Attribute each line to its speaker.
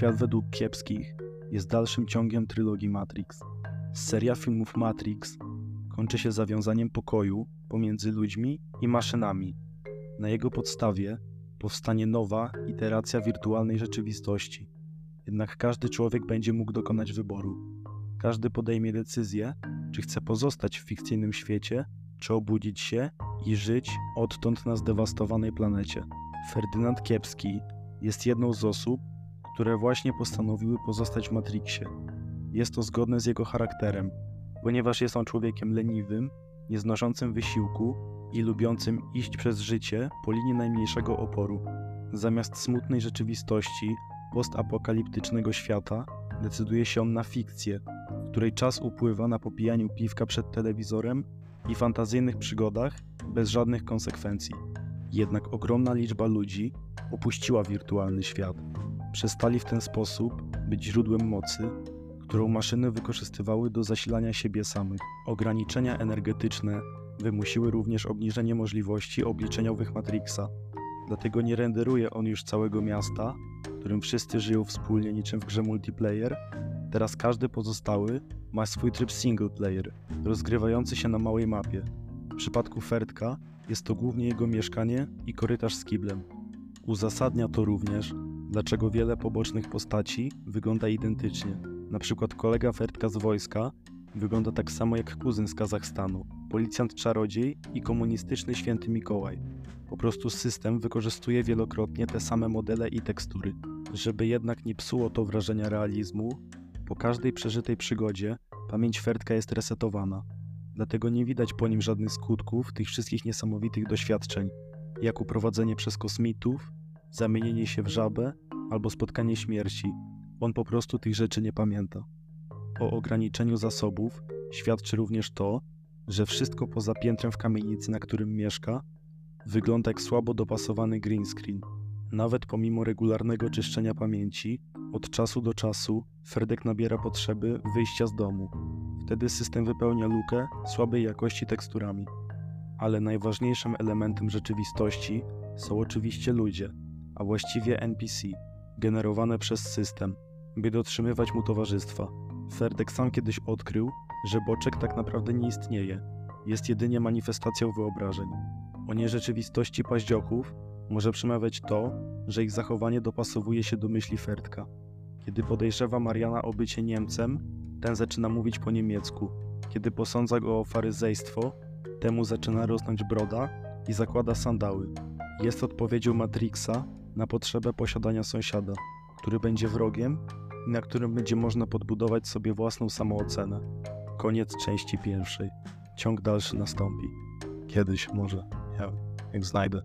Speaker 1: Świat według kiepskich jest dalszym ciągiem trylogii Matrix. Seria filmów Matrix kończy się zawiązaniem pokoju pomiędzy ludźmi i maszynami. Na jego podstawie powstanie nowa iteracja wirtualnej rzeczywistości. Jednak każdy człowiek będzie mógł dokonać wyboru. Każdy podejmie decyzję, czy chce pozostać w fikcyjnym świecie, czy obudzić się i żyć odtąd na zdewastowanej planecie. Ferdynand Kiepski jest jedną z osób, które właśnie postanowiły pozostać w Matrixie. Jest to zgodne z jego charakterem, ponieważ jest on człowiekiem leniwym, nieznoszącym wysiłku i lubiącym iść przez życie po linii najmniejszego oporu. Zamiast smutnej rzeczywistości postapokaliptycznego świata, decyduje się on na fikcję, w której czas upływa na popijaniu piwka przed telewizorem i fantazyjnych przygodach bez żadnych konsekwencji. Jednak ogromna liczba ludzi opuściła wirtualny świat. Przestali w ten sposób być źródłem mocy, którą maszyny wykorzystywały do zasilania siebie samych. Ograniczenia energetyczne wymusiły również obniżenie możliwości obliczeniowych Matrixa. Dlatego nie renderuje on już całego miasta, w którym wszyscy żyją wspólnie niczym w grze multiplayer. Teraz każdy pozostały ma swój tryb single player, rozgrywający się na małej mapie. W przypadku Ferdka jest to głównie jego mieszkanie i korytarz z kiblem. Uzasadnia to również, dlaczego wiele pobocznych postaci wygląda identycznie. Na przykład kolega Ferdka z wojska wygląda tak samo jak kuzyn z Kazachstanu, policjant czarodziej i komunistyczny święty Mikołaj. Po prostu system wykorzystuje wielokrotnie te same modele i tekstury. Żeby jednak nie psuło to wrażenia realizmu, po każdej przeżytej przygodzie pamięć Ferdka jest resetowana. Dlatego nie widać po nim żadnych skutków tych wszystkich niesamowitych doświadczeń, jak uprowadzenie przez kosmitów, zamienienie się w żabę albo spotkanie śmierci. On po prostu tych rzeczy nie pamięta. O ograniczeniu zasobów świadczy również to, że wszystko poza piętrem w kamienicy, na którym mieszka, wygląda jak słabo dopasowany green screen. Nawet pomimo regularnego czyszczenia pamięci, od czasu do czasu Fredek nabiera potrzeby wyjścia z domu. Wtedy system wypełnia lukę słabej jakości teksturami. Ale najważniejszym elementem rzeczywistości są oczywiście ludzie, a właściwie NPC, generowane przez system, by dotrzymywać mu towarzystwa. Ferdek sam kiedyś odkrył, że Boczek tak naprawdę nie istnieje, jest jedynie manifestacją wyobrażeń. O nierzeczywistości paździochów może przemawiać to, że ich zachowanie dopasowuje się do myśli Ferdka. Kiedy podejrzewa Mariana o bycie Niemcem, ten zaczyna mówić po niemiecku. Kiedy posądza go o faryzejstwo, temu zaczyna rosnąć broda i zakłada sandały. Jest odpowiedzią Matrixa na potrzebę posiadania sąsiada, który będzie wrogiem i na którym będzie można podbudować sobie własną samoocenę. Koniec części pierwszej. Ciąg dalszy nastąpi. Kiedyś może, ja, jak znajdę.